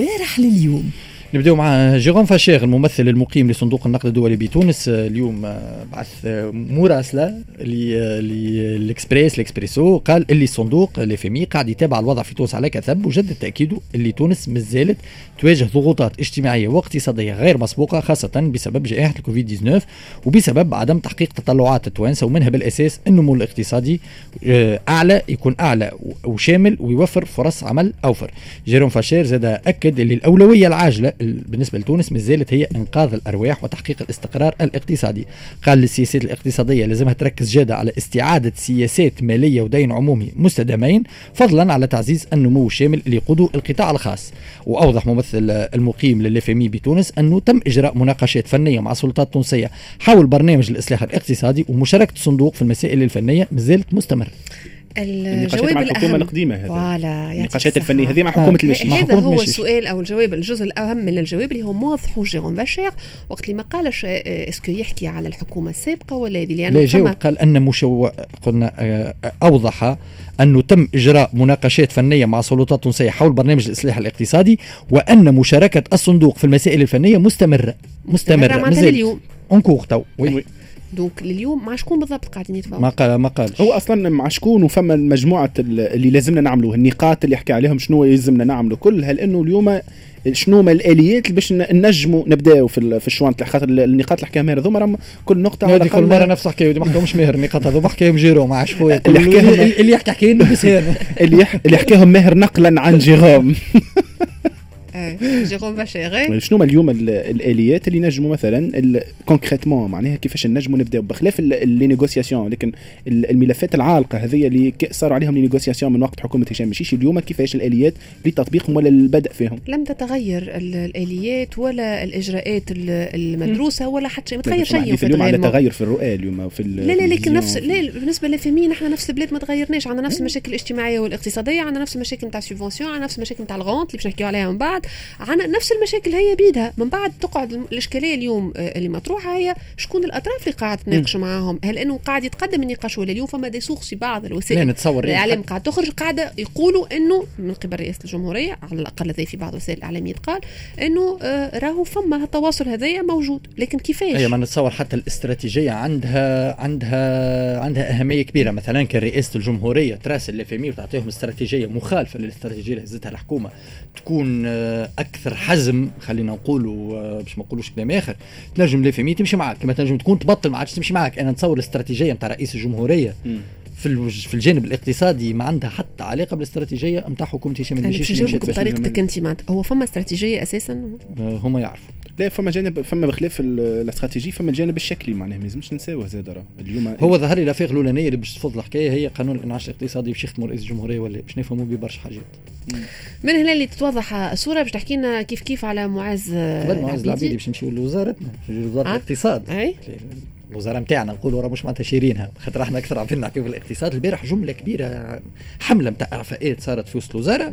البارح لليوم. نبداو مع جيروم فاشير الممثل المقيم لصندوق النقد الدولي بتونس. اليوم بعث مراسله لل Express ال Expresso قال اللي الصندوق ال FMI قاعد يتابع الوضع في تونس على كثب وجدد تأكيده اللي تونس مازالت تواجه ضغوطات اجتماعية واقتصادية غير مسبوقة خاصة بسبب جائحة الكوفيد 19 وبسبب عدم تحقيق تطلعات التوانسه ومنها بالأساس النمو الاقتصادي آه، أعلى يكون أعلى وشامل ويوفر فرص عمل أوفر. جيروم فاشير زاد أكد اللي الأولوية العاجلة بالنسبة لتونس ما زالت هي إنقاذ الأرواح وتحقيق الاستقرار الاقتصادي. قال السياسات الاقتصادية لازمها تركز جادة على استعادة سياسات مالية ودين عمومي مستدامين فضلا على تعزيز النمو الشامل اللي القطاع الخاص. وأوضح ممثل المقيم للافمي بتونس أنه تم إجراء مناقشات فنية مع السلطات التونسية حول برنامج الإصلاح الاقتصادي ومشاركة الصندوق في المسائل الفنية ما زالت مستمرة. الجواب مع الحكومة القديمة هذا. فوالا النقاشات الفنية هذه مع حكومة المشي. هذا هو السؤال أو الجواب الجزء الأهم من الجواب اللي هو موظف جيرون باشير وقت اللي ما قالش آه، إسكو يحكي على الحكومة السابقة ولا هذه لأنه لا جاوب قال أن مشو قلنا آه، أوضح انه تم إجراء مناقشات فنية مع السلطات التونسية حول برنامج الإصلاح الاقتصادي وأن مشاركة الصندوق في المسائل الفنية مستمرة. مستمره مازال اليوم. اونكور تو دونك لليوم مع شكون بالضبط قاعدين يتفاوضوا؟ ما قال ما قال. هو أصلا مع شكون وفما مجموعه اللي لازمنا نعملوه النقاط اللي حكى عليهم شنو يلزمنا نعملوا كلها لأنه اليوم شنو ما الآليات باش نجموا نبداو في في الشوانت خاطر النقاط اللي حكاها ماهر هذوما كل نقطة هذه كل مرة نفس الحكاية ما حكاهمش ماهر النقاط هذوما حكاهم جيرو مع شوية اللي حكاهم اللي يحكي حكاين اللي اللي حكاهم ماهر نقلا عن جيروم جيروم باشيغي شنو اليوم الآليات اللي نجموا مثلا concrètement معناها كيفاش نجموا نبداو؟ بخلاف les négociations لكن الملفات العالقة هذه اللي صاروا عليهم les négociations من وقت حكومة هشام المشيشي اليوم كيفاش الآليات لتطبيقهم ولا البدء فيهم؟ لم تتغير الآليات ولا الإجراءات المدروسة ولا حتى ما تغير شيء في اليوم على تغير في الرؤى اليوم في لا لا لكن نفس لا بالنسبة لل FMI نحن نفس البلاد ما تغيرناش. عندنا نفس المشاكل الاجتماعية والاقتصادية عندنا نفس المشاكل نتاع ال subventions عندنا نفس المشاكل نتاع ال rente اللي باش نحكيو عليها من بعد. عنا نفس المشاكل هي بيدها. من بعد تقعد الإشكالية اليوم آه، اللي مطروحة هي شكون الأطراف اللي قاعد تناقش معاهم؟ هل إنه قاعد يتقدم النقاش ولا اليوم فما ديسوخ في بعض الوسائل؟ نتصور الإعلام قاعد تخرج قاعدة يقولوا إنه من قبل رئاسه الجمهورية على الأقل زي في بعض وسائل الاعلام يتقال إنه آه راهو فما التواصل هذايا موجود. لكن كيفاش؟ اي ما نتصور حتى الاستراتيجية عندها عندها عندها أهمية كبيرة. مثلا كرئاسه الجمهورية تراسل الافامي وتعطيهم استراتيجية مخالفة للاستراتيجية اللي هزتها الحكومة تكون آه، أكثر حزم خلينا نقولوا آه، باش ما نقولوش كلام آخر تنجم لافامي تمشي معك كما تنجم تكون تبطل ما عادش تمشي معك أنا نتصور الاستراتيجية نتاع رئيس الجمهورية في في الجانب الاقتصادي ما عندها حتى علاقة بالاستراتيجية نتاع حكومة هشام البشير بطريقتك أنت معناتها. هو فما استراتيجية أساسا؟ آه، هما يعرفوا. لا فما جانب فما بخلاف الاستراتيجي فما الجانب الشكلي معناها. ما لازمش نساوه زاد راه. اليوم هو ظهر لي الافاق الأولانية اللي باش تفضل الحكاية هي قانون الانعاش الاقتصادي باش يختموا رئيس الجمهورية ولا باش نفهموا به برشا حاجات. من هنا اللي تتوضح الصورة باش تحكي لنا كيف كيف على معاذ معاذ العبيدي باش نمشيو لوزارتنا وزاره الاقتصاد. أي. الوزارة نتاعنا نقولوا راه مش معناتها شيرينها خاطر إحنا أكثر عارفين نحكيو في الاقتصاد. البارح جملة كبيرة حملة نتاع اعفاءات صارت في وسط الوزارة.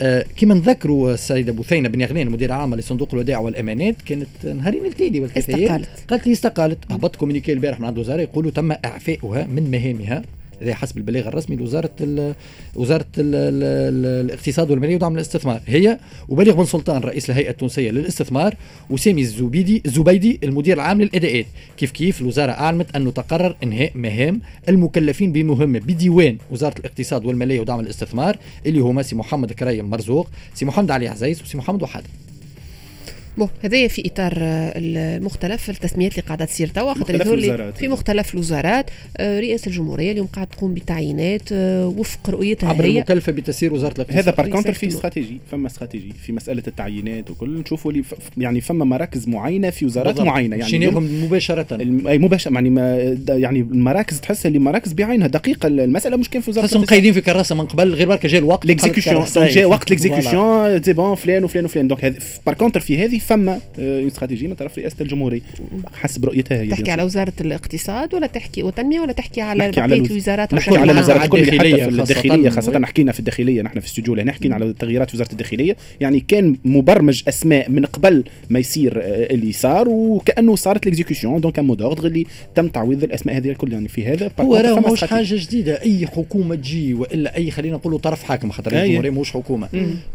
آه كما نذكروا السيدة بثينه بن يغنين مدير عام لصندوق الودائع والأمانات كانت نهارين التالي استقالت. قالت لي استقالت. هبط كومينيكي البارح من عند الوزارة يقولوا تم إعفاؤها من مهامها. هذا حسب البلاغ الرسمي لوزارة ال وزارة ال ال الاقتصاد والمالية ودعم الاستثمار هي وبليغ بن سلطان رئيس الهيئة التونسية للاستثمار وسامي الزبيدي الزبيدي المدير العام للاداءات كيف كيف الوزارة أعلنت أنه تقرر إنهاء مهام المكلفين بمهمة بديوان وزارة الاقتصاد والمالية ودعم الاستثمار اللي هما سي محمد كريم مرزوق سي محمد علي عزيز وسي محمد وحده. bon هذايا في إطار آه، المختلف التسميات اللي قاعدة تصير توا خاطر في مختلف الوزارات آه، رئاسة الجمهورية اليوم قاعدة تقوم بتعيينات آه، وفق رؤيتها عبر هي. المكلفة بتسيير وزارة الإقتصاد. هذا par contre فيه stratégie فما استراتيجي في مسألة التعيينات وكل نشوفوا لي يعني فما مراكز معينة في وزارات بالضبط. معينة يعني مباشرة؟ أي مباشرة يعني ما يعني المراكز تحس اللي مراكز بعينها دقيقة المسألة مش كان في وزاره الاقتصاد. قايدين في كراسة من قبل غير برك جا الوقت l'exécution جا وقت l'exécution تي bon فلان وفلان وفلان. donc par contre في هذه فما استراتيجيه من طرف رئاسة الجمهورية حسب رؤيتها هي تحكي على وزارة الاقتصاد ولا تحكي والتنميه ولا تحكي على نحكي على بقية الوز- الوزارات نحكي على؟ الوزارات الكل حتى الداخلية في خاصة. الداخلية خاصة حكينا في الداخلية نحن في الاستوديو هنا حكينا على تغييرات وزارة الداخلية يعني كان مبرمج أسماء من قبل ما يصير آه، اللي صار وكأنه صارت l'exécution donc en mode ordre اللي تم تعويض الأسماء هذه الكل يعني في هذا هو راه استراتيجية. حاجة جديدة أي حكومة تجي وإلا أي خلينا نقولوا طرف حاكم خاطر. الجمهورية ماهوش حكومة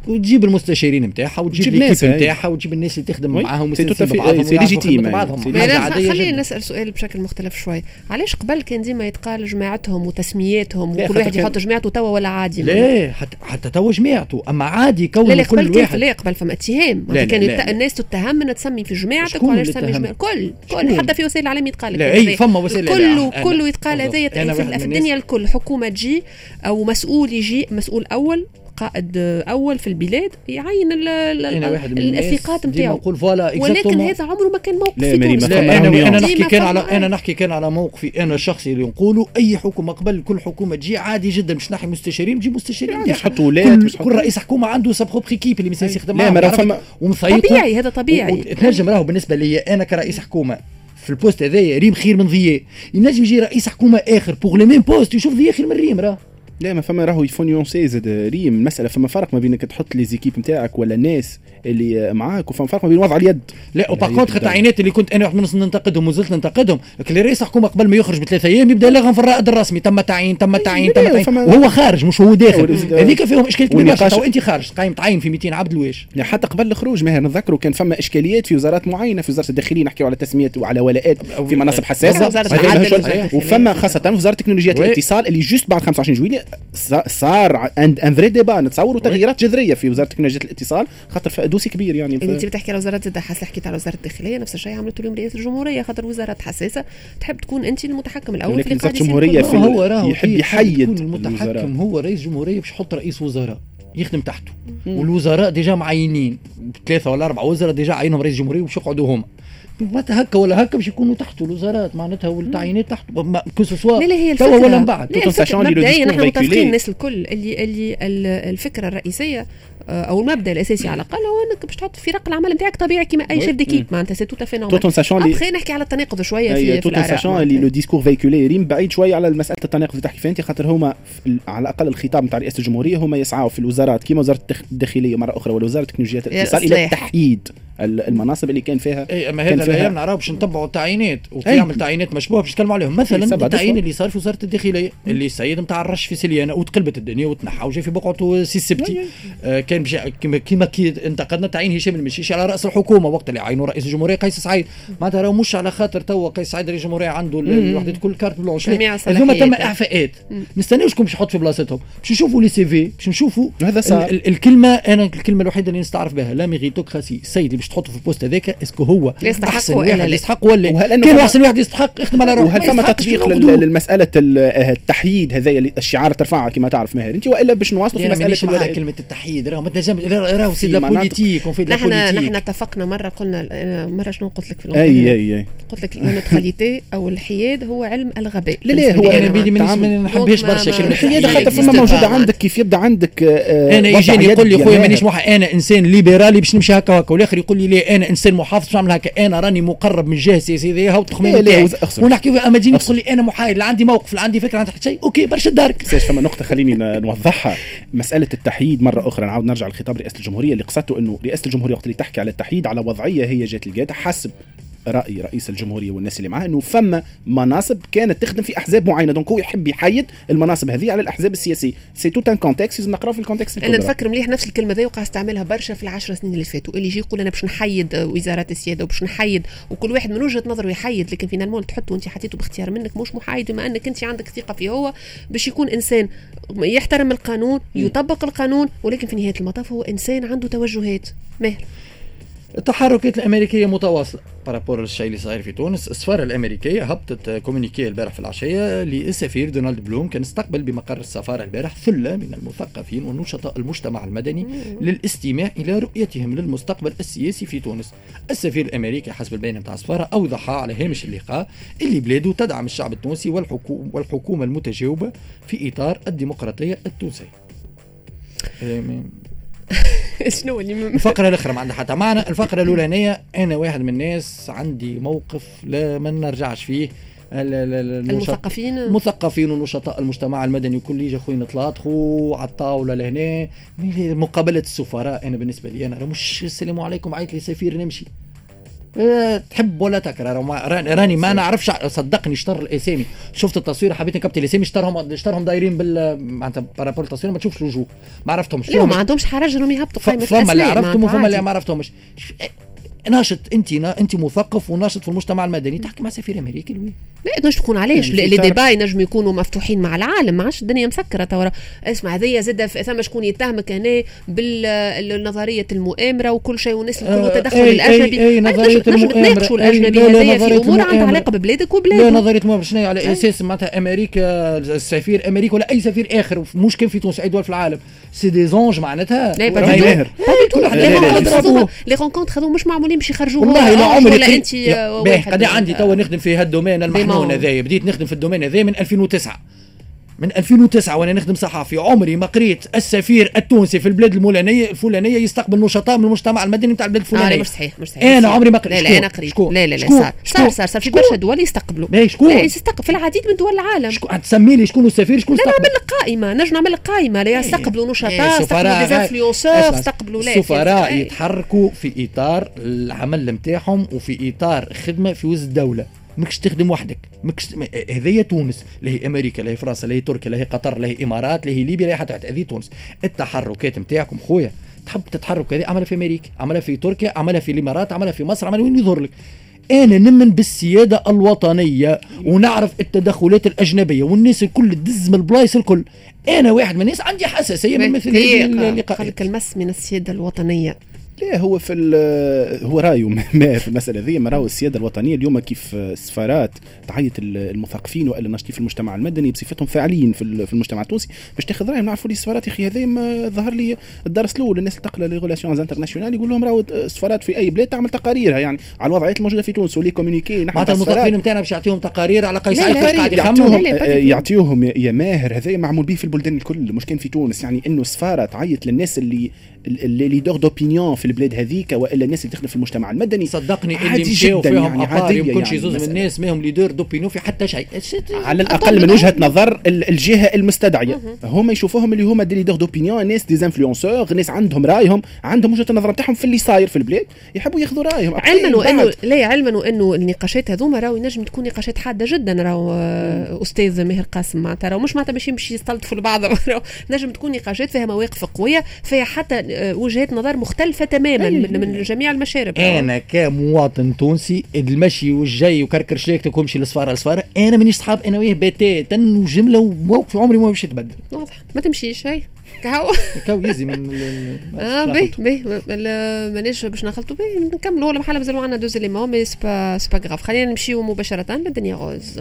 وتجيب المستشارين نتاعها وتجيب تجيب l'équipe ناس، أي. نتاعها وتجيب الناس تخدم oui. معاهم légitime. خدمة بعضهم c'est عادية خلينا. نسأل سؤال بشكل مختلف شوي علاش قبل كان ديما يتقال جماعتهم وتسمياتهم وكل واحد يحط جماعته توا ولا عادي لا حتى حتى توا جماعته أما عادي كون لا قبل كل كيف واحد لا قبل فما اتهام كان. الناس تتهم ان تسمي في جماعتك وعلاش تسمي؟ جماعتك كل؟ كل حتى في وسائل الاعلام يتقال لا. أي فما وسائل كله كله يتقال. هذايا في, الدنيا الكل حكومة تجي أو مسؤول يجي مسؤول أول قائد أول في البلاد يعين ال- ال- أنا واحد من الناس؟ الثقات ديما نتاعو نقول فوالا ولكن. هذا عمره ما كان موقف لا، فما لا أنا. أنا نحكي كان على أنا. نحكي كان على موقفي. أنا الشخصي اللي نقوله أي حكومة قبل كل حكومة تجي عادي جدا مش ناحي مستشارين تجيب مستشارين. يعني نتاعها. مش حطوا كل, رئيس حكومة عنده sa propre équipe اللي مثلا يخدم لا، ما فما- طبيعي هذا طبيعي. تنجم راهو بالنسبة لي أنا كرئيس حكومة في ال poste هذايا ريم خير من ضياء. ينجم يجي رئيس حكومة آخر pour le même poste يشوف ضياء خير من ريم راه. لا ما فما راهو il faut nuancer زاد ريم. المسألة فما فرق ما بينك تحط لي équipe نتاعك ولا الناس اللي معاك وفما فرق ما بين وضع اليد. لا تبدأ. التعيينات اللي كنت أنا واحد من ننتقدهم وزلت ننتقدهم. رئيس حكومة قبل ما يخرج بثلاث أيام يبدأ يلغم في الرائد الرسمي. تم تعيين تم تعيين تم لا، تعيين. وهو خارج مش هو داخل. هذيك فيهم اشكال كبير برشا والنقاش- تو أنت خارج. قايم تعين في 200 عبد الواش حتى قبل الخروج ماهر نذكروا كان فما إشكاليات في وزارات معينة في وزارة الداخلية نحكيو على تسميات وعلى ولاءات في مناصب حساسة. وفما خاصة في وزارة تكنولوجيات oui. الاتصال اللي juste بعد 25 جويلية صا- صار un un vrai débat نتصوروا تغييرات جذرية في وزارة تكنولوجيات الاتصال خاطر ف- dossier كبير يعني ف- انت بتحكي على وزارة حس حكيت على وزارة الداخلية نفس الشيء عملته اليوم رئاسه الجمهورية خاطر وزارة حساسة تحب تكون انت المتحكم الأول ولكن في كله. في هو راهو يحب يحيد يكون. المتحكم هو رئيس جمهورية باش يحط رئيس وزراء يخدم تحته. والوزراء déjà معينين ثلاثة ولا أربعة وزراء déjà عينهم رئيس جمهوريه باش يقعدوا هما. معناتها هكا ولا هكا باش يكونوا تحته الوزارات معناتها والتعيينات تحته. ما- que ce soit لا لا هي الفكرة. ولا من بعد. مبدئيا نحن متفقين. الناس الكل. اللي اللي ال- الفكرة الرئيسية آه، أو المبدأ الأساسي على الأقل هو إنك باش تحط فرق العمل نتاعك طبيعي كما أي. chef d'équipe معناتها c'est tout à fait tout en normal après نحكي على التناقض شوية في, في toutes الآراء. sachant اللي le discours véhiculé ريم بعيد شوية على مساله التناقض اللي تحكي فيها انت خاطر هما في على الأقل الخطاب نتاع رئاسة الجمهورية هما يسعوا في الوزارات كيما وزارة الداخلية مرة أخرى ولا وزارة تكنولوجيات الاتصال إلى الإصلاح. المناصب اللي كان فيها اي أما هذا الأيام نراو باش نتبعوا التعيينات. وكي أي. يعمل تعيينات مشبوهة باش نتكلموا عليهم. مثلا سبعة التعيين. اللي صار في وزارة الداخلية اللي السيد نتاع الرش في سليانة وتقلبت الدنيا وتنحى وجا في بقعته سي السبتي آه كان. كما كما كي انتقدنا تعيين هشام المشيشي على رأس الحكومة وقت اللي عينوا رئيس الجمهورية قيس سعيد. معناتها راهو مش على خاطر توا قيس سعيد رئيس الجمهورية عنده ال- وحدة كل carte blanche هذوما تم. إعفاءات. نستناو شكون باش يحط في بلاصتهم. باش نشوفوا les CV باش نشوفوا هذا الكلمة أنا الكلمة الوحيدة اللي نستعرف بها la méritocratie السيد اللي باش تحطه في ال poste هذاك est-ce que هو يستحق أحسن واحد؟ يستحق ولا كان أحسن واحد يستحق؟ يخدم على روحه وهل ما فما تطبيق للمساله ال- آه، التحييد هذايا اللي الشعار ترفعها كما تعرف ماهر. انت وإلا باش نواصلوا في مسألة الولاءات كلمة التحييد راهو ما تنجم راهو سي بوليتيك نحن نحن اتفقنا مرة قلنا أنا مرة شنو قلت لك في اي الأول؟ اي أي. قلت لك ال neutralité أو الحياد هو علم الغباء. لا، لا، هو أنا تعامل- ما نحبهاش برشا كلمة الحياد خاطر فما. موجودة عندك كيف يبدأ عندك آه، أنا يجيني يقول لي يا خويا. مانيش أنا إنسان ليبرالي باش نمشي هكا وهكا والآخر يقول لي لا أنا إنسان محافظ باش نعمل هكا؟ أنا راني مقرب من الجهه السياسيه ذي هاو لا، التخمين لا، وز- أخسر. ونحكي فيها، أما تجيني تقول لي أنا محايد لا عندي موقف لا عندي فكرة عندي حتى شيء. OK برشا دارك. فما نقطة خليني نوضحها. مسألة التحييد مرة أخرى. نعاود نرجع لخطاب رئاسة الجمهورية اللي قصته أنه رئاسة الجمهورية وقت اللي تحكي على التحييد على وضعية هي جات لقيتها حسب رأي رئيس الجمهورية والناس اللي معاه أنه فما مناصب كانت تخدم في أحزاب معينة. donc هو يحب يحيد المناصب هذه على الأحزاب السياسية. c'est tout un contexte لازم نقراه في ال contexte أنا. نفكر مليح نفس الكلمة ذي وقع استعملها برشا في العشر سنين اللي فاتوا. اللي يجي يقول أنا باش نحيد وزارات السيادة وباش نحيد وكل واحد من وجهة نظره يحيد لكن finalement تحطه أنت حطيته باختيار منك مش محايد. بما أنك أنت عندك ثقة فيه هو باش يكون إنسان يحترم القانون يطبق القانون ولكن في نهاية المطاف هو إنسان عنده توجهات. ماهر. التحركات الأمريكية متواصلة. par rapport للشيء اللي صاير في تونس السفاره الأمريكية هبطت communiqué البارح في العشية للسفير دونالد بلوم كان استقبل بمقر السفاره البارح ثلة من المثقفين ونشطاء المجتمع المدني للاستماع إلى رؤيتهم للمستقبل السياسي في تونس. السفير الأمريكي حسب البيان نتاع السفاره أوضح على هامش اللقاء اللي بلاده تدعم الشعب التونسي والحكومة والحكومة المتجاوبة في إطار الديمقراطية التونسية. شنو اللي الفقرة الأخرى ما عندها حتى. معنى الفقرة الأولانية. أنا واحد من الناس عندي موقف لا ما نرجعش فيه. المثقفين؟ المثقفين ونشطاء المجتمع المدني كل يجي خويا نتلاطخوا على الطاولة لهنا. مقابلة السفراء أنا بالنسبة لي أنا مش السلام عليكم عيط لي سفير نمشي. تحب ولا تكره؟ راني ما نعرفش. صدقني شطر الاسامي. شفت التصوير حبيت نكبت الاسامي شطرهم شطرهم دايرين بال معناتها بارابول التصوير ما تشوفش الوجوه. ما عرفتهمش. لا ما عندهمش حرج انهم يهبطوا قائمه فما اللي عرفتهم وفما اللي. ما عرفتهمش. ناشط انت انت مثقف وناشط في المجتمع المدني تحكي مع سفير امريكي لوي لا تنجم تكون علاش يعني لي ديبا ينجم يكونوا مفتوحين مع العالم ما عادش الدنيا مسكره توا اسمع هذيا زاد ثم شكون يتهمك هنا بالنظريه المؤامره وكل شيء والناس الكل آه، أي- الاجنبي أي- أي. تناقشوا أي- الاجنبي لا- لا، نظرية في امور عندها. علاقه ببلادك لا وبلادك نظريه مؤامره شنو على أساس معناتها أمريكا السفير أمريكا ولا اي سفير اخر مش كان في تونس اي دول في العالم سي دي زونج معناتها لا با ماهر. دو لا، لا، لا، لي رونكونت مش معمولين باش يخرجوا والله لا عمري ولا أنت يا- آه، باهي، قد عندي توا نخدم في هالدومين المحنون. هذايا بديت نخدم في الدومين هذايا من 2009 من 2009 وأنا نخدم صحافي عمري ما قريت السفير التونسي في البلاد المولانيه الفلانية يستقبل نشطاء من المجتمع المدني نتاع البلاد لا الفلانيه مش صحيح مش صحيح مش صحيح. عمري ما قريت. لا لا شكون؟ أنا قريت شكون؟ لا لا لا شكون؟ صار صار شكون؟ صار صار في شكون؟ برشا دول يستقبلوا شكون؟ لا يستقبل في العديد من دول العالم شكون تسمي لي شكون السفير شكون لا نعمل قائمة نجم نعمل قائمة لا يستقبلوا إيه، نشطاء يستقبلوا des influenceurs يستقبلوا لا السفراء؟ يتحركوا في إطار العمل نتاعهم وفي إطار خدمه في وسط الدولة ماكش تخدم وحدك. ماكش هذيا تونس لا هي أمريكا لا هي فرنسا لا هي تركيا لا هي قطر لا هي إمارات لا هي ليبيا لا هي حتى هذه تونس. التحركات نتاعكم خويا تحب تتحرك هذه؟ عملها في أمريكا عملها في تركيا عملها في الإمارات عملها في مصر عملها وين يظهر لك. أنا نمن بالسيادة الوطنية ونعرف التدخلات الأجنبية والناس الكل تدز من البلايص الكل. أنا واحد من الناس عندي حساسية من مثل لك المس من السيادة الوطنية. لا هو في هو رأيه ما في المسألة ذي ما راهو السيادة الوطنية اليوم كيف السفارات تعيط ال- المثقفين وإلا الناشطين في المجتمع المدني بصفتهم فاعلين في ال- في المجتمع التونسي باش تاخذ رأيهم نعرفوا لي السفارات يا أخي هذا ظهر لي الدرس الأول الناس اللي تقرا les relations internationales يقول لهم راهو السفارات في أي بلاد تعمل تقاريرها يعني على الوضعيات الموجوده في تونس و les communiqués نحن معناتها. المثقفين نتاعنا باش يعطيهم تقارير على قيس قاعد du tout. يعطيوهم يا ماهر هذا معمول به في البلدان الكل مش كان في تونس يعني إنه السفارة تعيط للناس اللي اللي leaders d'opinion في البلاد هذيك وإلا الناس اللي تخدم في المجتمع. المدني صدقني اللي عادي مشاو جداً فيهم يعني، عادية يمكنش يعني يزوز من. الناس ماهم leaders d'opinion في حتى شيء. على الأقل من وجهة نظر ال- الجهة المستدعية. هم يشوفوهم اللي هما des leaders d'opinion ناس des influenceurs ناس عندهم رأيهم عندهم وجهة النظر نتاعهم في اللي صاير في البلاد يحبوا ياخذوا رأيهم. علما وانه لا علما وإنه النقاشات هذوما راهو ينجم تكون نقاشات حادة جدا راهو آه، أستاذ ماهر قاسم. معناتها راهو مش معناتها باش يستلطفوا لبعض نجم تكون نقاشات فيها مواقف قوية فيها حتى آه، وجهات نظر مختلفة تماما من, من جميع المشارب. أنا كمواطن تونسي المشي والجاي وكركر شريكتك وامشي للسفاره للسفاره أنا مانيش صحاب أنا وياه بتاتا وجملة وموقف عمري ما باش يتبدل واضح. ما تمشيش هاي. كهو. كاو يزي من ال- آه باهي ما- مانيش باش نخلطوا باهي. نكملوا ولا بحال مازالوا عندنا دوز ليمون مي سبا سبا غاف خلينا نمشيو مباشرة للدنيا غوز.